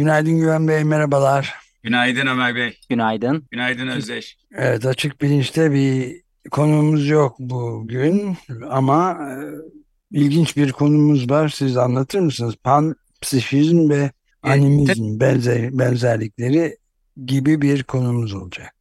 Günaydın Güven Bey, merhabalar. Günaydın Ömer Bey. Günaydın. Günaydın Özdeş. Evet, açık bilinçte bir konumuz yok bugün ama e, ilginç bir konumuz var. Siz anlatır mısınız? Panpsişizm ve animizm benzer, benzerlikleri gibi bir konumuz olacak.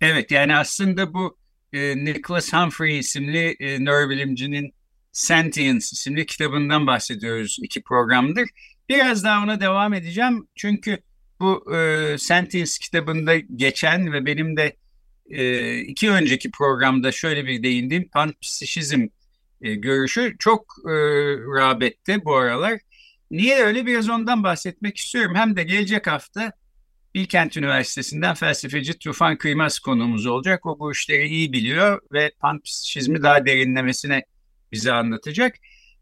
Evet, yani aslında bu e, Nicholas Humphrey isimli e, nörobilimcinin Sentience isimli kitabından bahsediyoruz iki programdır. Biraz daha ona devam edeceğim çünkü bu e, Sentience kitabında geçen ve benim de e, iki önceki programda şöyle bir değindiğim panpsişizm e, görüşü çok e, rağbette bu aralar. Niye öyle biraz ondan bahsetmek istiyorum. Hem de gelecek hafta Bilkent Üniversitesi'nden felsefeci Tufan Kıymaz konuğumuz olacak. O bu işleri iyi biliyor ve panpsişizmi daha derinlemesine bize anlatacak.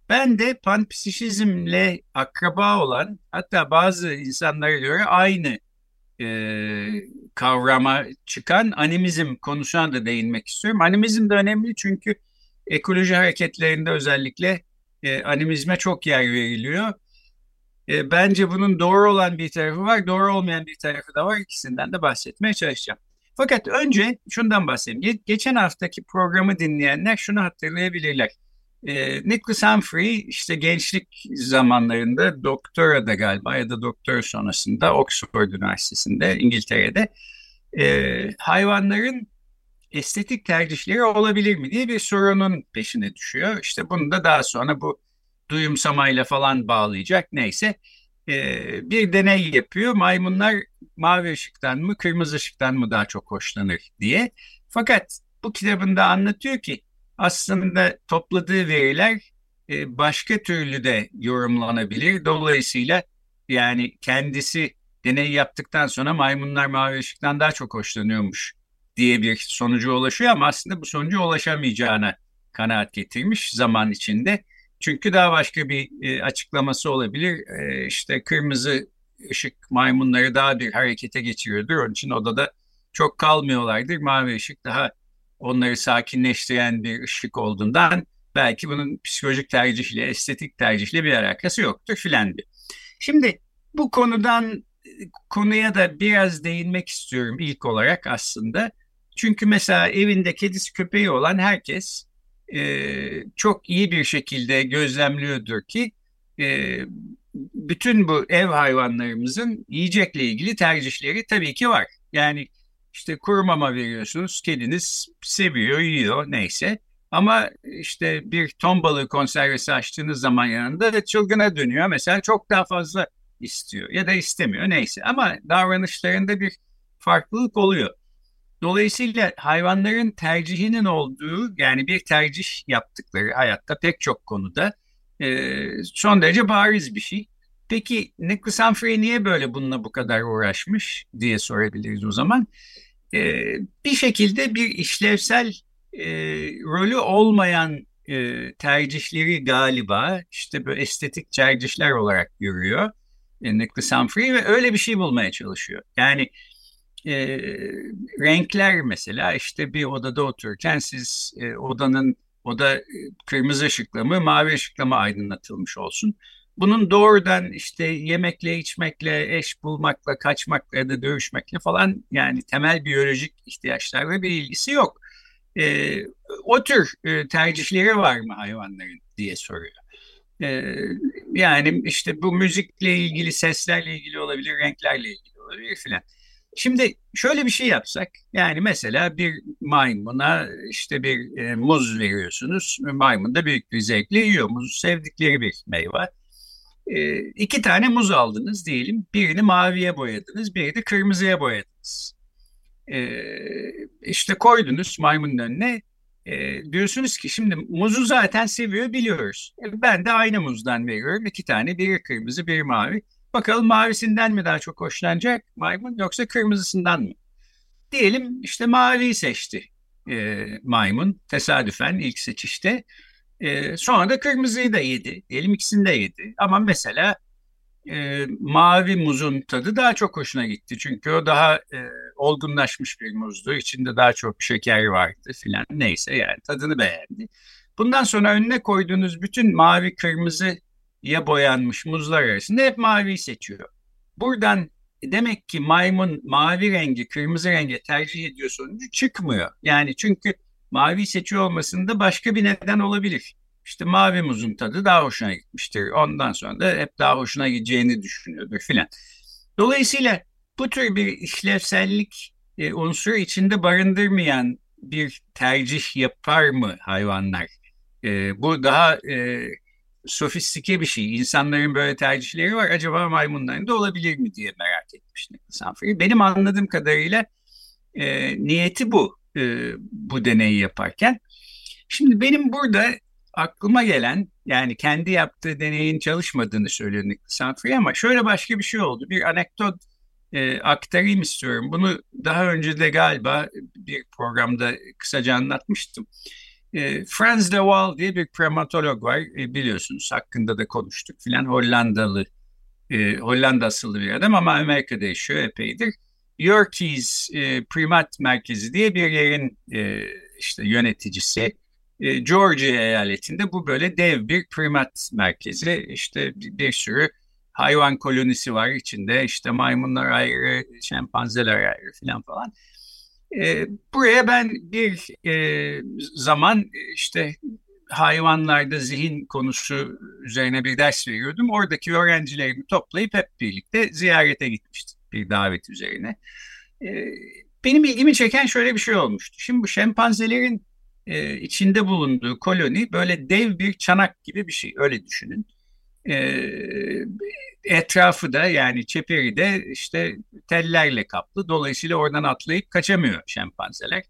Ben de panpsişizmle akraba olan hatta bazı insanlara göre aynı e, kavrama çıkan animizm konusuna da değinmek istiyorum. Animizm de önemli çünkü ekoloji hareketlerinde özellikle e, animizme çok yer veriliyor. E, bence bunun doğru olan bir tarafı var, doğru olmayan bir tarafı da var. İkisinden de bahsetmeye çalışacağım. Fakat önce şundan bahsedeyim. Ge geçen haftaki programı dinleyenler şunu hatırlayabilirler. E, Nicholas Humphrey işte gençlik zamanlarında doktora da galiba ya da doktor sonrasında Oxford Üniversitesi'nde İngiltere'de e, hayvanların estetik tercihleri olabilir mi diye bir sorunun peşine düşüyor. İşte bunu da daha sonra bu duyumsamayla falan bağlayacak neyse e, bir deney yapıyor. Maymunlar mavi ışıktan mı kırmızı ışıktan mı daha çok hoşlanır diye. Fakat bu kitabında anlatıyor ki aslında topladığı veriler e, başka türlü de yorumlanabilir. Dolayısıyla yani kendisi deney yaptıktan sonra maymunlar mavi ışıktan daha çok hoşlanıyormuş diye bir sonuca ulaşıyor ama aslında bu sonuca ulaşamayacağına kanaat getirmiş zaman içinde. Çünkü daha başka bir e, açıklaması olabilir. E, işte kırmızı ışık maymunları daha bir harekete geçiriyordur. Onun için odada çok kalmıyorlardır. Mavi ışık daha onları sakinleştiren bir ışık olduğundan belki bunun psikolojik tercihle, estetik tercihle bir alakası yoktur filan Şimdi bu konudan konuya da biraz değinmek istiyorum ilk olarak aslında. Çünkü mesela evinde kedisi köpeği olan herkes e, çok iyi bir şekilde gözlemliyordur ki e, bütün bu ev hayvanlarımızın yiyecekle ilgili tercihleri tabii ki var. Yani işte kuru mama veriyorsunuz, kediniz seviyor, yiyor neyse. Ama işte bir ton balığı konservesi açtığınız zaman yanında da çılgına dönüyor. Mesela çok daha fazla istiyor ya da istemiyor neyse. Ama davranışlarında bir farklılık oluyor. Dolayısıyla hayvanların tercihinin olduğu yani bir tercih yaptıkları hayatta pek çok konuda son derece bariz bir şey. Peki Nicholas Humphrey niye böyle bununla bu kadar uğraşmış diye sorabiliriz o zaman. E, bir şekilde bir işlevsel e, rolü olmayan e, tercihleri galiba işte böyle estetik tercihler olarak görüyor e, Nicholas Humphrey ve öyle bir şey bulmaya çalışıyor. Yani e, renkler mesela işte bir odada otururken siz e, odanın oda kırmızı ışıkla mı mavi ışıkla mı aydınlatılmış olsun. Bunun doğrudan işte yemekle, içmekle, eş bulmakla, kaçmakla ya da dövüşmekle falan yani temel biyolojik ihtiyaçlarla bir ilgisi yok. E, o tür e, tercihleri var mı hayvanların diye soruyor. E, yani işte bu müzikle ilgili, seslerle ilgili olabilir, renklerle ilgili olabilir filan. Şimdi şöyle bir şey yapsak, yani mesela bir maymuna işte bir e, muz veriyorsunuz, maymun da büyük bir zevkle yiyor, muz sevdikleri bir meyve. E, iki tane muz aldınız diyelim, birini maviye boyadınız, birini kırmızıya boyadınız. E, işte koydunuz maymunun önüne, E, diyorsunuz ki şimdi muzu zaten seviyor biliyoruz. E, ben de aynı muzdan veriyorum. iki tane biri kırmızı biri mavi. Bakalım mavisinden mi daha çok hoşlanacak maymun yoksa kırmızısından mı? Diyelim işte maviyi seçti e, maymun tesadüfen ilk seçişte. E, sonra da kırmızıyı da yedi. Diyelim ikisini de yedi. Ama mesela e, mavi muzun tadı daha çok hoşuna gitti. Çünkü o daha e, olgunlaşmış bir muzdu. İçinde daha çok şeker vardı filan. Neyse yani tadını beğendi. Bundan sonra önüne koyduğunuz bütün mavi kırmızıya boyanmış muzlar arasında hep maviyi seçiyor. Buradan demek ki maymun mavi rengi kırmızı rengi tercih ediyor sonucu çıkmıyor. Yani çünkü mavi seçiyor olmasında başka bir neden olabilir. İşte mavi muzun tadı daha hoşuna gitmiştir. Ondan sonra da hep daha hoşuna gideceğini düşünüyordur filan. Dolayısıyla bu tür bir işlevsellik e, unsuru içinde barındırmayan bir tercih yapar mı hayvanlar? E, bu daha e, sofistike bir şey. İnsanların böyle tercihleri var. Acaba maymunların da olabilir mi diye merak etmiş Nicholas Benim anladığım kadarıyla e, niyeti bu. E, bu deneyi yaparken. Şimdi benim burada aklıma gelen yani kendi yaptığı deneyin çalışmadığını söylüyor Nicholas ama şöyle başka bir şey oldu. Bir anekdot e, aktarayım istiyorum. Bunu daha önce de galiba bir programda kısaca anlatmıştım. E, Franz de Waal diye bir primatolog var e, biliyorsunuz hakkında da konuştuk filan Hollandalı e, Hollanda asıllı bir adam ama Amerika'da yaşıyor epeydir. Yerkes e, Primat Merkezi diye bir yerin e, işte yöneticisi. E, Georgia eyaletinde bu böyle dev bir primat merkezi. İşte bir, bir sürü hayvan kolonisi var içinde. İşte maymunlar ayrı, şempanzeler ayrı falan falan. E, buraya ben bir e, zaman işte hayvanlarda zihin konusu üzerine bir ders veriyordum. Oradaki öğrencilerimi toplayıp hep birlikte ziyarete gitmiştim bir davet üzerine. E, benim ilgimi çeken şöyle bir şey olmuştu. Şimdi bu şempanzelerin e, içinde bulunduğu koloni böyle dev bir çanak gibi bir şey öyle düşünün. E, etrafı da yani çeperi de işte tellerle kaplı. Dolayısıyla oradan atlayıp kaçamıyor şempanzeler.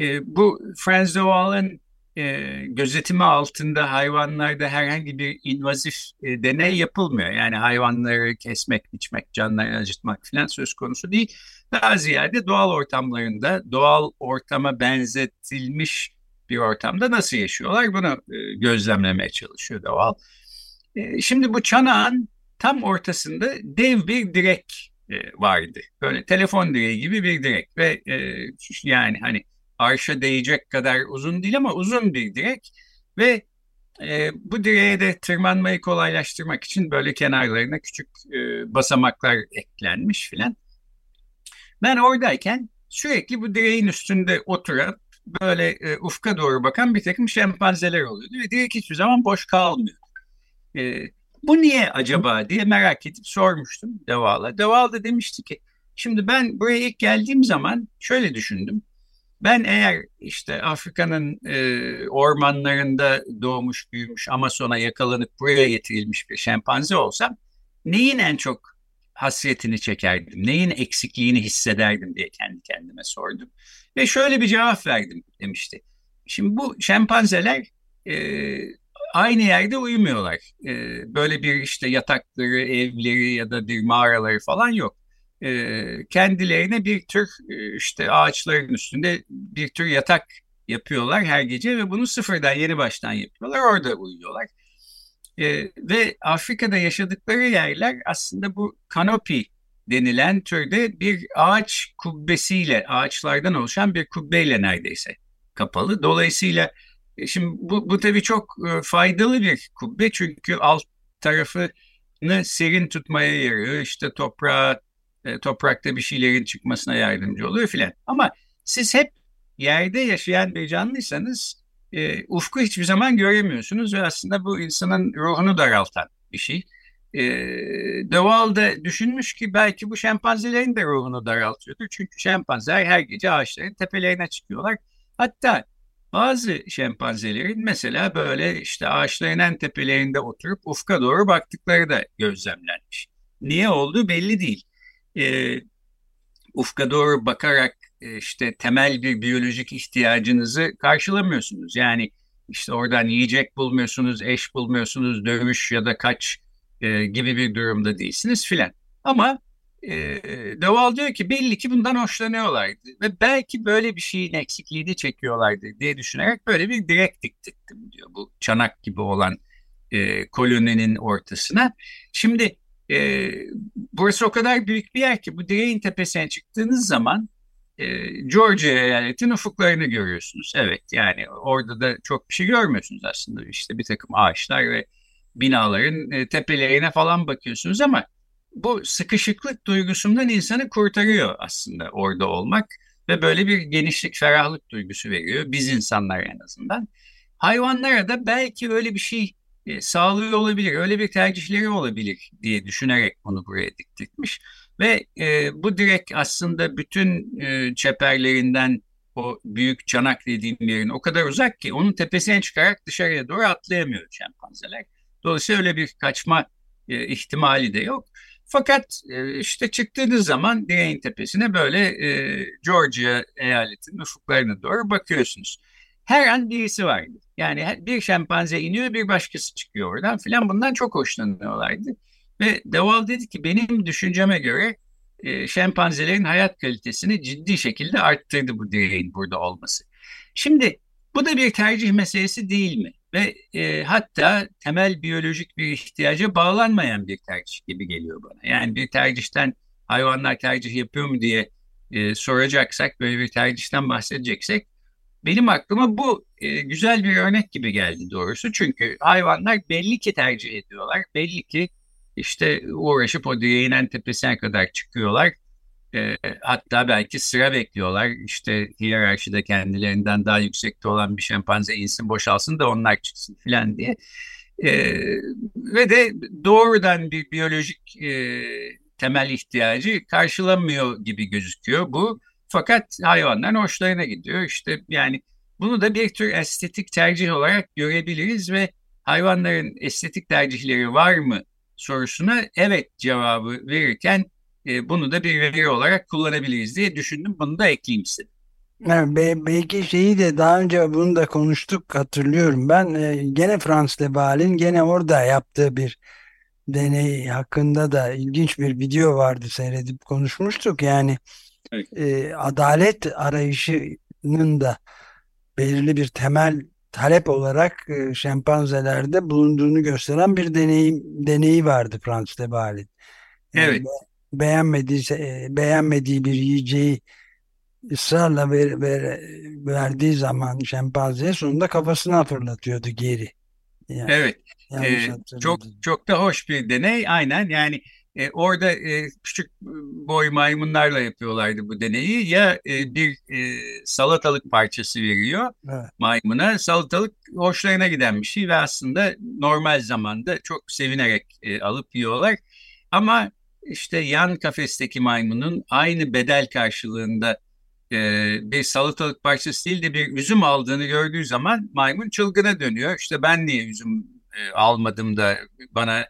E, bu Franz de Waal'ın e, gözetimi altında hayvanlarda herhangi bir invazif e, deney yapılmıyor. Yani hayvanları kesmek, biçmek, canlarını acıtmak falan söz konusu değil. Daha ziyade doğal ortamlarında doğal ortama benzetilmiş bir ortamda nasıl yaşıyorlar bunu e, gözlemlemeye çalışıyor doğal. E, şimdi bu çanağın tam ortasında dev bir direk e, vardı. Böyle telefon direği gibi bir direk ve yani hani arşa değecek kadar uzun değil ama uzun bir direk ve e, bu direğe de tırmanmayı kolaylaştırmak için böyle kenarlarına küçük e, basamaklar eklenmiş filan. Ben oradayken sürekli bu direğin üstünde oturup böyle e, ufka doğru bakan bir takım şempanzeler oluyordu ve direkt hiçbir zaman boş kalmıyor. E, bu niye acaba diye merak edip sormuştum Deval'a. Deval da demişti ki şimdi ben buraya ilk geldiğim zaman şöyle düşündüm. Ben eğer işte Afrika'nın e, ormanlarında doğmuş büyümüş Amazon'a yakalanıp buraya getirilmiş bir şempanze olsam neyin en çok hasretini çekerdim, neyin eksikliğini hissederdim diye kendi kendime sordum. Ve şöyle bir cevap verdim demişti. Şimdi bu şempanzeler e, aynı yerde uyumuyorlar. E, böyle bir işte yatakları, evleri ya da bir mağaraları falan yok. E, kendilerine bir tür işte ağaçların üstünde bir tür yatak yapıyorlar her gece ve bunu sıfırdan yeni baştan yapıyorlar. Orada uyuyorlar. E, ve Afrika'da yaşadıkları yerler aslında bu kanopi denilen türde bir ağaç kubbesiyle, ağaçlardan oluşan bir kubbeyle neredeyse kapalı. Dolayısıyla e, şimdi bu, bu tabii çok e, faydalı bir kubbe çünkü alt tarafını serin tutmaya yarıyor. İşte toprağa, e, toprakta bir şeylerin çıkmasına yardımcı oluyor filan. Ama siz hep yerde yaşayan bir canlıysanız e, ufku hiçbir zaman göremiyorsunuz ve aslında bu insanın ruhunu daraltan bir şey. E, De Waal düşünmüş ki belki bu şempanzelerin de ruhunu daraltıyordur. Çünkü şempanzeler her gece ağaçların tepelerine çıkıyorlar. Hatta bazı şempanzelerin mesela böyle işte ağaçların en tepelerinde oturup ufka doğru baktıkları da gözlemlenmiş. Niye olduğu belli değil. E, ufka doğru bakarak e, işte temel bir biyolojik ihtiyacınızı karşılamıyorsunuz. Yani işte oradan yiyecek bulmuyorsunuz, eş bulmuyorsunuz, dövüş ya da kaç e, gibi bir durumda değilsiniz filan. Ama e, Deval diyor ki belli ki bundan hoşlanıyorlardı ve belki böyle bir şeyin eksikliğini çekiyorlardı diye düşünerek böyle bir direk diktirdim diyor bu çanak gibi olan e, koloninin ortasına. Şimdi e, burası o kadar büyük bir yer ki bu direğin tepesine çıktığınız zaman e, Georgia eyaletin ufuklarını görüyorsunuz. Evet yani orada da çok bir şey görmüyorsunuz aslında. İşte bir takım ağaçlar ve binaların e, tepelerine falan bakıyorsunuz ama bu sıkışıklık duygusundan insanı kurtarıyor aslında orada olmak ve böyle bir genişlik, ferahlık duygusu veriyor biz insanlar en azından. Hayvanlara da belki öyle bir şey e, sağlıyor olabilir, öyle bir tercihleri olabilir diye düşünerek onu buraya diktirmiş. Ve e, bu direk aslında bütün e, çeperlerinden o büyük çanak dediğim yerin o kadar uzak ki onun tepesine çıkarak dışarıya doğru atlayamıyor şempanzeler. Dolayısıyla öyle bir kaçma e, ihtimali de yok. Fakat e, işte çıktığınız zaman direğin tepesine böyle e, Georgia eyaletinin ufuklarına doğru bakıyorsunuz. Her an birisi vardı. Yani bir şempanze iniyor bir başkası çıkıyor oradan filan bundan çok hoşlanıyorlardı. Ve Deval dedi ki benim düşünceme göre e, şempanzelerin hayat kalitesini ciddi şekilde arttırdı bu direğin burada olması. Şimdi bu da bir tercih meselesi değil mi? Ve e, hatta temel biyolojik bir ihtiyaca bağlanmayan bir tercih gibi geliyor bana. Yani bir tercihten hayvanlar tercih yapıyor mu diye e, soracaksak, böyle bir tercihten bahsedeceksek benim aklıma bu e, güzel bir örnek gibi geldi doğrusu. Çünkü hayvanlar belli ki tercih ediyorlar. Belli ki işte uğraşıp o direğin en tepesine kadar çıkıyorlar. E, hatta belki sıra bekliyorlar. İşte hiyerarşide kendilerinden daha yüksekte olan bir şempanze insin boşalsın da onlar çıksın filan diye. E, ve de doğrudan bir biyolojik e, temel ihtiyacı karşılamıyor gibi gözüküyor bu. Fakat hayvanların hoşlarına gidiyor. İşte yani bunu da bir tür estetik tercih olarak görebiliriz ve hayvanların estetik tercihleri var mı sorusuna evet cevabı verirken e, bunu da bir veri olarak kullanabiliriz diye düşündüm. Bunu da ekleyeyim istedim. Evet, belki şeyi de daha önce bunu da konuştuk hatırlıyorum. Ben e, gene Frans Lebal'in gene orada yaptığı bir deney hakkında da ilginç bir video vardı seyredip konuşmuştuk. Yani evet. e, adalet arayışının da belirli bir temel talep olarak e, şempanzelerde bulunduğunu gösteren bir deneyim deneyi vardı Frans Lebal'in. Yani evet. Beğenmediği, beğenmediği bir yiyeceği ısrarla ver, ver, verdiği zaman şempanzeye sonunda kafasına fırlatıyordu geri. Yani, evet. Ee, çok çok da hoş bir deney. Aynen yani e, orada e, küçük boy maymunlarla yapıyorlardı bu deneyi. Ya e, bir e, salatalık parçası veriyor evet. maymuna. Salatalık hoşlarına giden bir şey ve aslında normal zamanda çok sevinerek e, alıp yiyorlar. Ama işte yan kafesteki maymunun aynı bedel karşılığında e, bir salatalık parçası değil de bir üzüm aldığını gördüğü zaman maymun çılgına dönüyor. İşte ben niye üzüm e, almadım da bana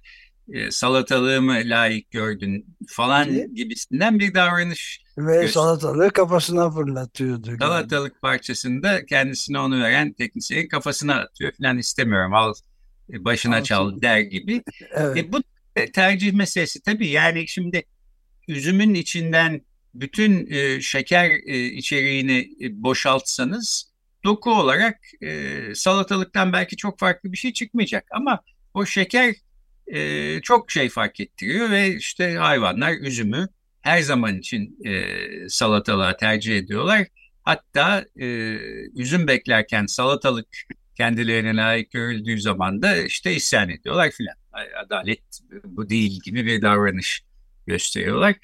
e, salatalığımı layık gördün falan evet. gibisinden bir davranış. Ve göster- salatalığı kafasına fırlatıyordu. Salatalık yani. parçasını da kendisine onu veren teknisyenin kafasına atıyor falan istemiyorum al e, başına Alsın. çal der gibi. evet. e, bu tercih meselesi tabii yani şimdi üzümün içinden bütün e, şeker e, içeriğini e, boşaltsanız doku olarak e, salatalıktan belki çok farklı bir şey çıkmayacak ama o şeker e, çok şey fark ettiriyor ve işte hayvanlar üzümü her zaman için e, salatalığa tercih ediyorlar. Hatta e, üzüm beklerken salatalık kendilerine layık görüldüğü zaman da işte isyan ediyorlar filan. Adalet bu değil gibi bir davranış gösteriyorlar.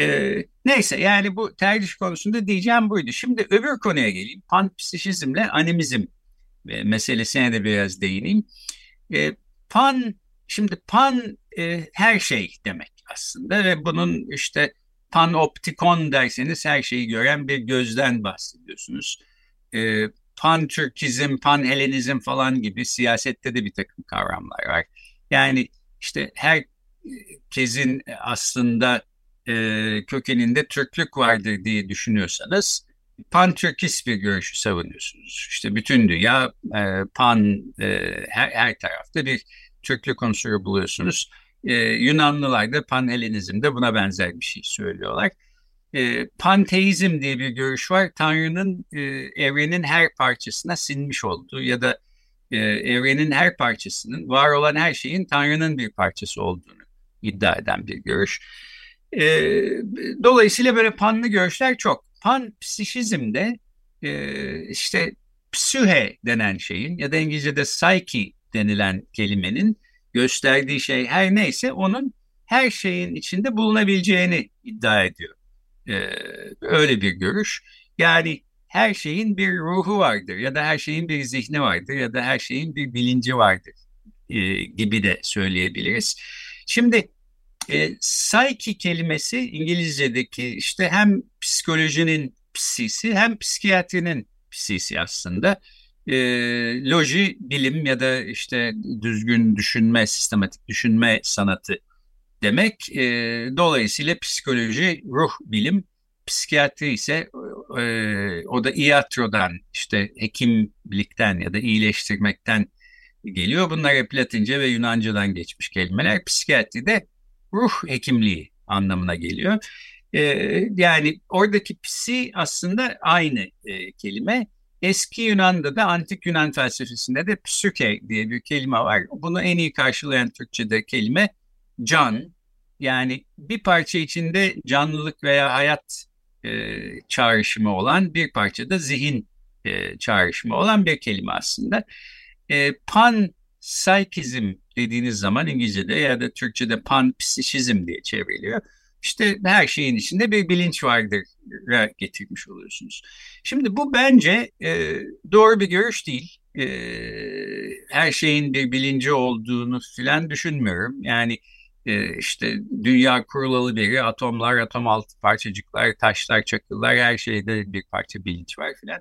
E, neyse yani bu tercih konusunda diyeceğim buydu. Şimdi öbür konuya geleyim. Panpsişizmle animizm meselesine de biraz değineyim. E, pan Şimdi pan e, her şey demek aslında ve bunun işte panoptikon derseniz her şeyi gören bir gözden bahsediyorsunuz. E, pan Türkizm, pan Helenizm falan gibi siyasette de bir takım kavramlar var. Yani işte herkesin aslında e, kökeninde Türklük vardır diye düşünüyorsanız pan-Türkist bir görüşü savunuyorsunuz. İşte bütün dünya e, pan e, her, her tarafta bir Türklük unsuru buluyorsunuz. E, Yunanlılar da pan-Helenizm'de buna benzer bir şey söylüyorlar. E, panteizm diye bir görüş var. Tanrı'nın e, evrenin her parçasına sinmiş olduğu ya da e, evrenin her parçasının, var olan her şeyin Tanrı'nın bir parçası olduğunu iddia eden bir görüş. E, dolayısıyla böyle panlı görüşler çok. Pan psişizmde e, işte psühe denen şeyin ya da İngilizce'de psyche denilen kelimenin gösterdiği şey her neyse onun her şeyin içinde bulunabileceğini iddia ediyor. Ee, öyle bir görüş. Yani her şeyin bir ruhu vardır ya da her şeyin bir zihni vardır ya da her şeyin bir bilinci vardır e, gibi de söyleyebiliriz. Şimdi e, psyche kelimesi İngilizce'deki işte hem psikolojinin psisi hem psikiyatrinin psisi aslında. E, loji bilim ya da işte düzgün düşünme, sistematik düşünme sanatı demek. E, dolayısıyla psikoloji, ruh bilim, psikiyatri ise e, o da iatrodan işte hekimlikten ya da iyileştirmekten geliyor. Bunlar hep Latince ve Yunanca'dan geçmiş kelimeler. Psikiyatri de ruh hekimliği anlamına geliyor. E, yani oradaki psi aslında aynı e, kelime. Eski Yunan'da da antik Yunan felsefesinde de psüke diye bir kelime var. Bunu en iyi karşılayan Türkçe'de kelime can. Yani bir parça içinde canlılık veya hayat e, çağrışımı olan bir parça da zihin e, çağrışımı olan bir kelime aslında. E, pan psikizm dediğiniz zaman İngilizce'de ya da Türkçe'de pan psişizm diye çevriliyor. İşte her şeyin içinde bir bilinç vardır getirmiş oluyorsunuz. Şimdi bu bence e, doğru bir görüş değil. E, her şeyin bir bilinci olduğunu filan düşünmüyorum. Yani e, işte dünya kurulalı biri, atomlar, atom altı parçacıklar, taşlar, çakıllar her şeyde bir parça bilinç var filan.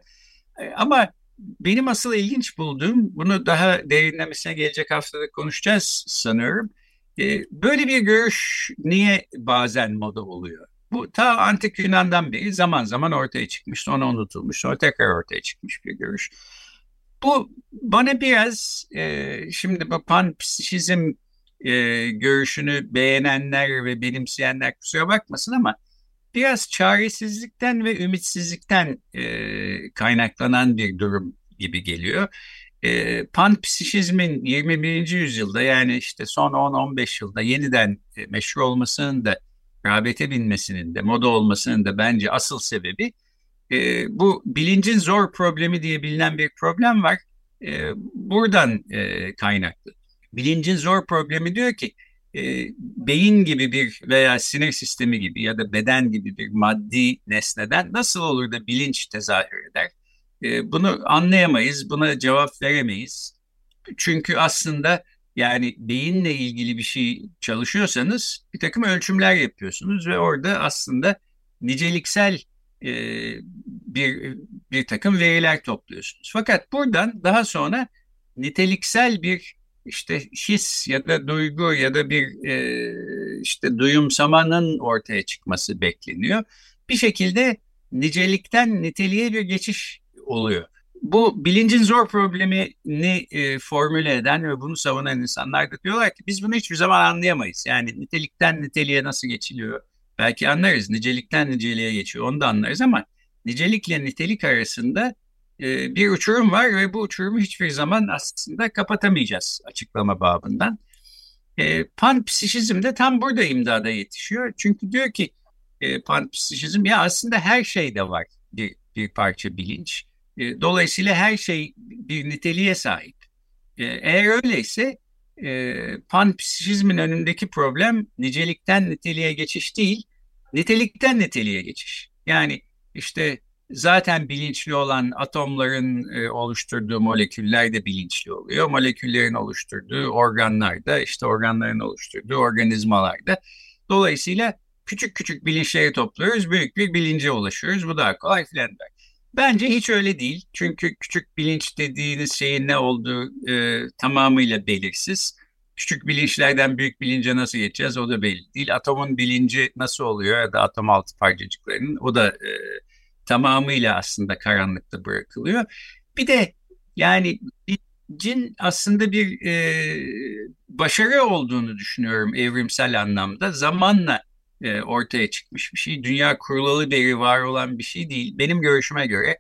E, ama benim asıl ilginç bulduğum, bunu daha derinlemesine gelecek haftada konuşacağız sanıyorum. E, böyle bir görüş niye bazen moda oluyor? Bu ta antik Yunan'dan beri zaman zaman ortaya çıkmış, sonra unutulmuş, sonra tekrar ortaya çıkmış bir görüş. Bu bana biraz e, şimdi bu panpsişizm e, görüşünü beğenenler ve benimseyenler kusura bakmasın ama biraz çaresizlikten ve ümitsizlikten e, kaynaklanan bir durum gibi geliyor. E, panpsişizmin 21. yüzyılda yani işte son 10-15 yılda yeniden e, meşhur olmasının da rağbete binmesinin de moda olmasının da bence asıl sebebi e, bu bilincin zor problemi diye bilinen bir problem var. E, buradan e, kaynaklı. Bilincin zor problemi diyor ki e, beyin gibi bir veya sinir sistemi gibi ya da beden gibi bir maddi nesneden nasıl olur da bilinç tezahür eder? E, bunu anlayamayız, buna cevap veremeyiz. Çünkü aslında yani beyinle ilgili bir şey çalışıyorsanız bir takım ölçümler yapıyorsunuz ve orada aslında niceliksel e, bir bir takım veriler topluyorsunuz. Fakat buradan daha sonra niteliksel bir işte his ya da duygu ya da bir e, işte duyumsamanın ortaya çıkması bekleniyor. Bir şekilde nicelikten niteliğe bir geçiş oluyor. Bu bilincin zor problemini e, formüle eden ve bunu savunan insanlar da diyorlar ki biz bunu hiçbir zaman anlayamayız. Yani nitelikten niteliğe nasıl geçiliyor? Belki anlarız. Nicelikten niceliğe geçiyor. Onu da anlarız ama nicelikle nitelik arasında e, bir uçurum var ve bu uçurumu hiçbir zaman aslında kapatamayacağız açıklama babından. E, panpsişizm de tam burada imdada yetişiyor. Çünkü diyor ki e, panpsişizm ya aslında her şeyde var bir, bir parça bilinç. E, dolayısıyla her şey bir niteliğe sahip. E, eğer öyleyse e, panpsişizmin önündeki problem nicelikten niteliğe geçiş değil, nitelikten niteliğe geçiş. Yani işte zaten bilinçli olan atomların e, oluşturduğu moleküller de bilinçli oluyor. Moleküllerin oluşturduğu organlar da işte organların oluşturduğu organizmalar da. Dolayısıyla küçük küçük bilinçleri topluyoruz, büyük bir bilince ulaşıyoruz. Bu daha kolay filan der. Bence hiç öyle değil. Çünkü küçük bilinç dediğiniz şeyin ne olduğu e, tamamıyla belirsiz. küçük bilinçlerden büyük bilince nasıl geçeceğiz o da belli değil. Atomun bilinci nasıl oluyor ya da atom altı parçacıklarının o da e, tamamıyla aslında karanlıkta bırakılıyor. Bir de yani bilincin aslında bir e, başarı olduğunu düşünüyorum evrimsel anlamda. Zamanla e, ortaya çıkmış bir şey. Dünya kurulalı beri var olan bir şey değil. Benim görüşüme göre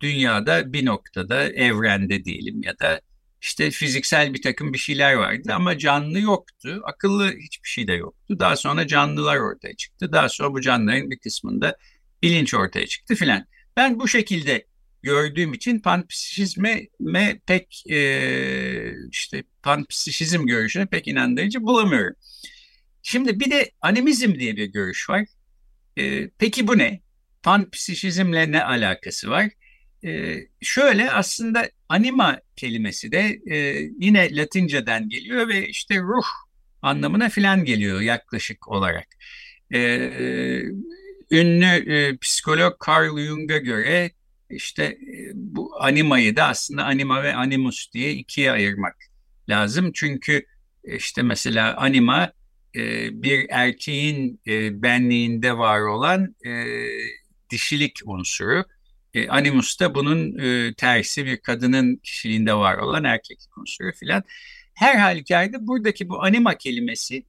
dünyada bir noktada evrende diyelim ya da işte fiziksel bir takım bir şeyler vardı ama canlı yoktu. Akıllı hiçbir şey de yoktu. Daha sonra canlılar ortaya çıktı. Daha sonra bu canlıların bir kısmında bilinç ortaya çıktı filan. Ben bu şekilde gördüğüm için panpsişizme pek e, işte panpsişizm görüşüne pek inandırıcı bulamıyorum. Şimdi bir de animizm diye bir görüş var. E, peki bu ne? Panpsişizmle ne alakası var? E, şöyle aslında anima kelimesi de e, yine Latinceden geliyor ve işte ruh anlamına filan geliyor yaklaşık olarak. E, ünlü e, psikolog Carl Jung'a göre işte e, bu animayı da aslında anima ve animus diye ikiye ayırmak lazım. Çünkü işte mesela anima e, bir erkeğin e, benliğinde var olan dişilik unsuru. Animus da bunun tersi bir kadının kişiliğinde var olan erkeklik unsuru filan. Her halükarda buradaki bu anima kelimesi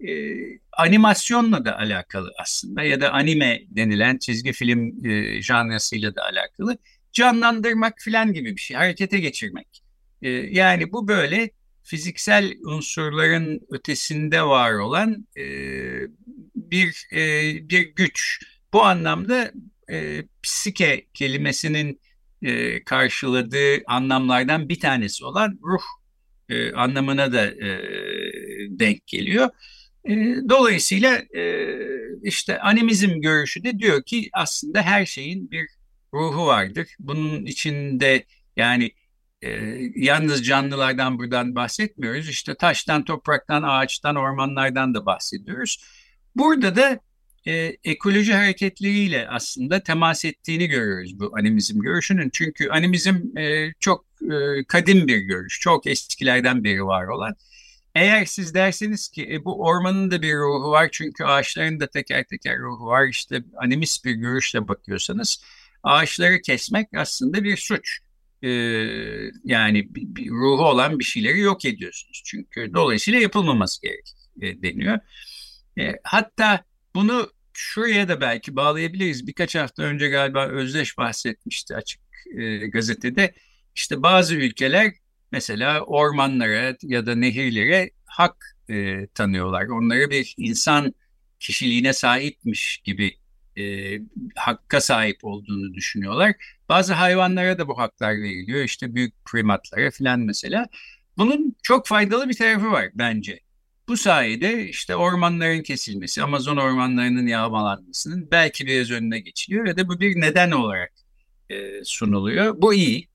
e, animasyonla da alakalı aslında ya da anime denilen çizgi film e, janrasıyla da alakalı. Canlandırmak filan gibi bir şey, harekete geçirmek. E, yani bu böyle fiziksel unsurların ötesinde var olan e, bir e, bir güç. Bu anlamda e, psike kelimesinin e, karşıladığı anlamlardan bir tanesi olan ruh e, anlamına da e, denk geliyor. E, dolayısıyla e, işte animizm görüşü de diyor ki aslında her şeyin bir ruhu vardır. Bunun içinde yani e, yalnız canlılardan buradan bahsetmiyoruz. İşte taştan, topraktan, ağaçtan, ormanlardan da bahsediyoruz. Burada da e, ekoloji hareketleriyle aslında temas ettiğini görüyoruz bu animizm görüşünün. Çünkü animizm e, çok e, kadim bir görüş, çok eskilerden beri var olan. Eğer siz derseniz ki e, bu ormanın da bir ruhu var çünkü ağaçların da teker teker ruhu var işte animist bir görüşle bakıyorsanız ağaçları kesmek aslında bir suç. Yani bir, bir ruhu olan bir şeyleri yok ediyorsunuz. Çünkü dolayısıyla yapılmaması gerek e, deniyor. E, hatta bunu şuraya da belki bağlayabiliriz. Birkaç hafta önce galiba Özdeş bahsetmişti açık e, gazetede. İşte bazı ülkeler mesela ormanlara ya da nehirlere hak e, tanıyorlar. Onları bir insan kişiliğine sahipmiş gibi e, hakka sahip olduğunu düşünüyorlar. Bazı hayvanlara da bu haklar veriliyor. İşte büyük primatlara filan mesela. Bunun çok faydalı bir tarafı var bence. Bu sayede işte ormanların kesilmesi, Amazon ormanlarının yağmalanmasının belki biraz önüne geçiliyor ya da bu bir neden olarak e, sunuluyor. Bu iyi.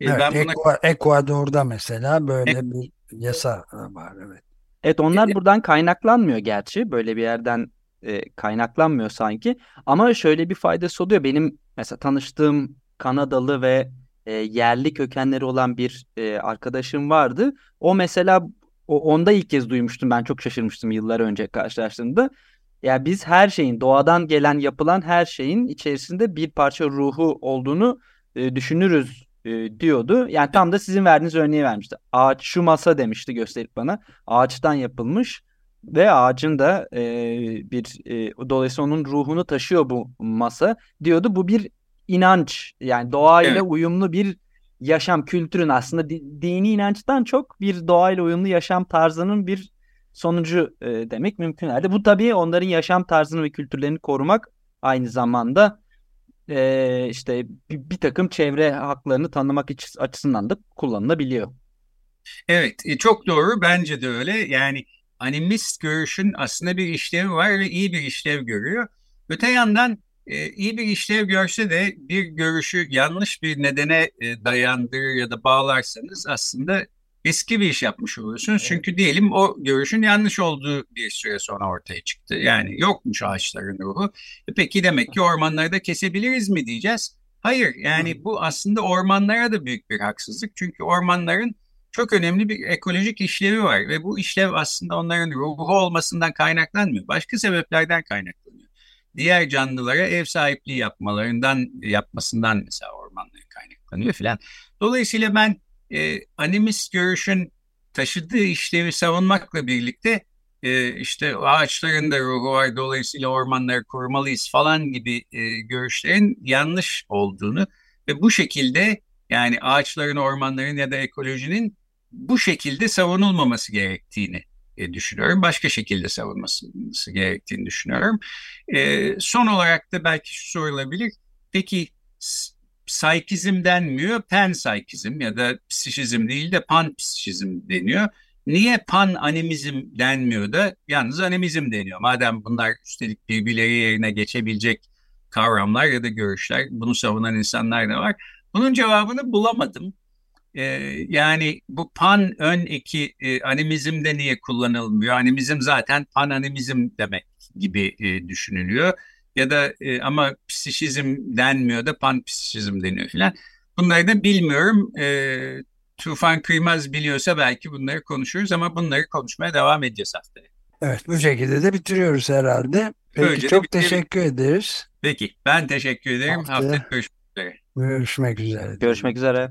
E, evet, ben buna... Ekvador'da mesela böyle Ek... bir yasa var. Evet. Evet onlar buradan kaynaklanmıyor gerçi. Böyle bir yerden e, kaynaklanmıyor sanki. Ama şöyle bir faydası oluyor. Benim mesela tanıştığım Kanadalı ve e, yerli kökenleri olan bir e, arkadaşım vardı. O mesela o, onda ilk kez duymuştum. Ben çok şaşırmıştım yıllar önce karşılaştığımda. Ya yani biz her şeyin doğadan gelen yapılan her şeyin içerisinde bir parça ruhu olduğunu e, düşünürüz e, diyordu. Yani tam da sizin verdiğiniz örneği vermişti. Ağaç şu masa demişti gösterip bana. Ağaçtan yapılmış ve ağacın da e, bir e, dolayısıyla onun ruhunu taşıyor bu masa diyordu. Bu bir inanç yani doğayla evet. uyumlu bir yaşam kültürün aslında dini inançtan çok bir doğayla uyumlu yaşam tarzının bir sonucu e, demek mümkün herhalde. Bu tabii onların yaşam tarzını ve kültürlerini korumak aynı zamanda e, işte bir, bir takım çevre haklarını tanımak açısından da kullanılabiliyor. Evet e, çok doğru bence de öyle yani animist görüşün aslında bir işlevi var ve iyi bir işlev görüyor. Öte yandan e, iyi bir işlev görse de bir görüşü yanlış bir nedene e, dayandırır ya da bağlarsanız aslında eski bir iş yapmış oluyorsunuz. Evet. Çünkü diyelim o görüşün yanlış olduğu bir süre sonra ortaya çıktı. Yani yokmuş ağaçların ruhu. E peki demek ki ormanları da kesebiliriz mi diyeceğiz? Hayır yani bu aslında ormanlara da büyük bir haksızlık. Çünkü ormanların çok önemli bir ekolojik işlevi var ve bu işlev aslında onların ruhu olmasından kaynaklanmıyor. Başka sebeplerden kaynaklanıyor. Diğer canlılara ev sahipliği yapmalarından yapmasından mesela ormanların kaynaklanıyor filan. Dolayısıyla ben e, animist görüşün taşıdığı işlevi savunmakla birlikte e, işte ağaçların da ruhu var dolayısıyla ormanları korumalıyız falan gibi e, görüşlerin yanlış olduğunu ve bu şekilde yani ağaçların, ormanların ya da ekolojinin bu şekilde savunulmaması gerektiğini e, düşünüyorum. Başka şekilde savunması gerektiğini düşünüyorum. E, son olarak da belki şu sorulabilir. Peki saikizm denmiyor, pansaikizm ya da psişizm değil de panpsişizm deniyor. Niye pan animizm denmiyor da yalnız animizm deniyor? Madem bunlar üstelik birbirleri yerine geçebilecek kavramlar ya da görüşler, bunu savunan insanlar da var. Bunun cevabını bulamadım. Ee, yani bu pan ön eki e, animizmde niye kullanılmıyor? Animizm zaten pan animizm demek gibi e, düşünülüyor. Ya da e, ama psişizm denmiyor da pan psişizm deniyor filan. Bunları da bilmiyorum. E, Tufan Kıymaz biliyorsa belki bunları konuşuruz ama bunları konuşmaya devam edeceğiz haftaya. Evet bu şekilde de bitiriyoruz herhalde. Peki Böylece çok teşekkür ederiz. Peki ben teşekkür ederim. Haftaya, haftaya görüşmek üzere. Görüşmek üzere. Görüşmek üzere.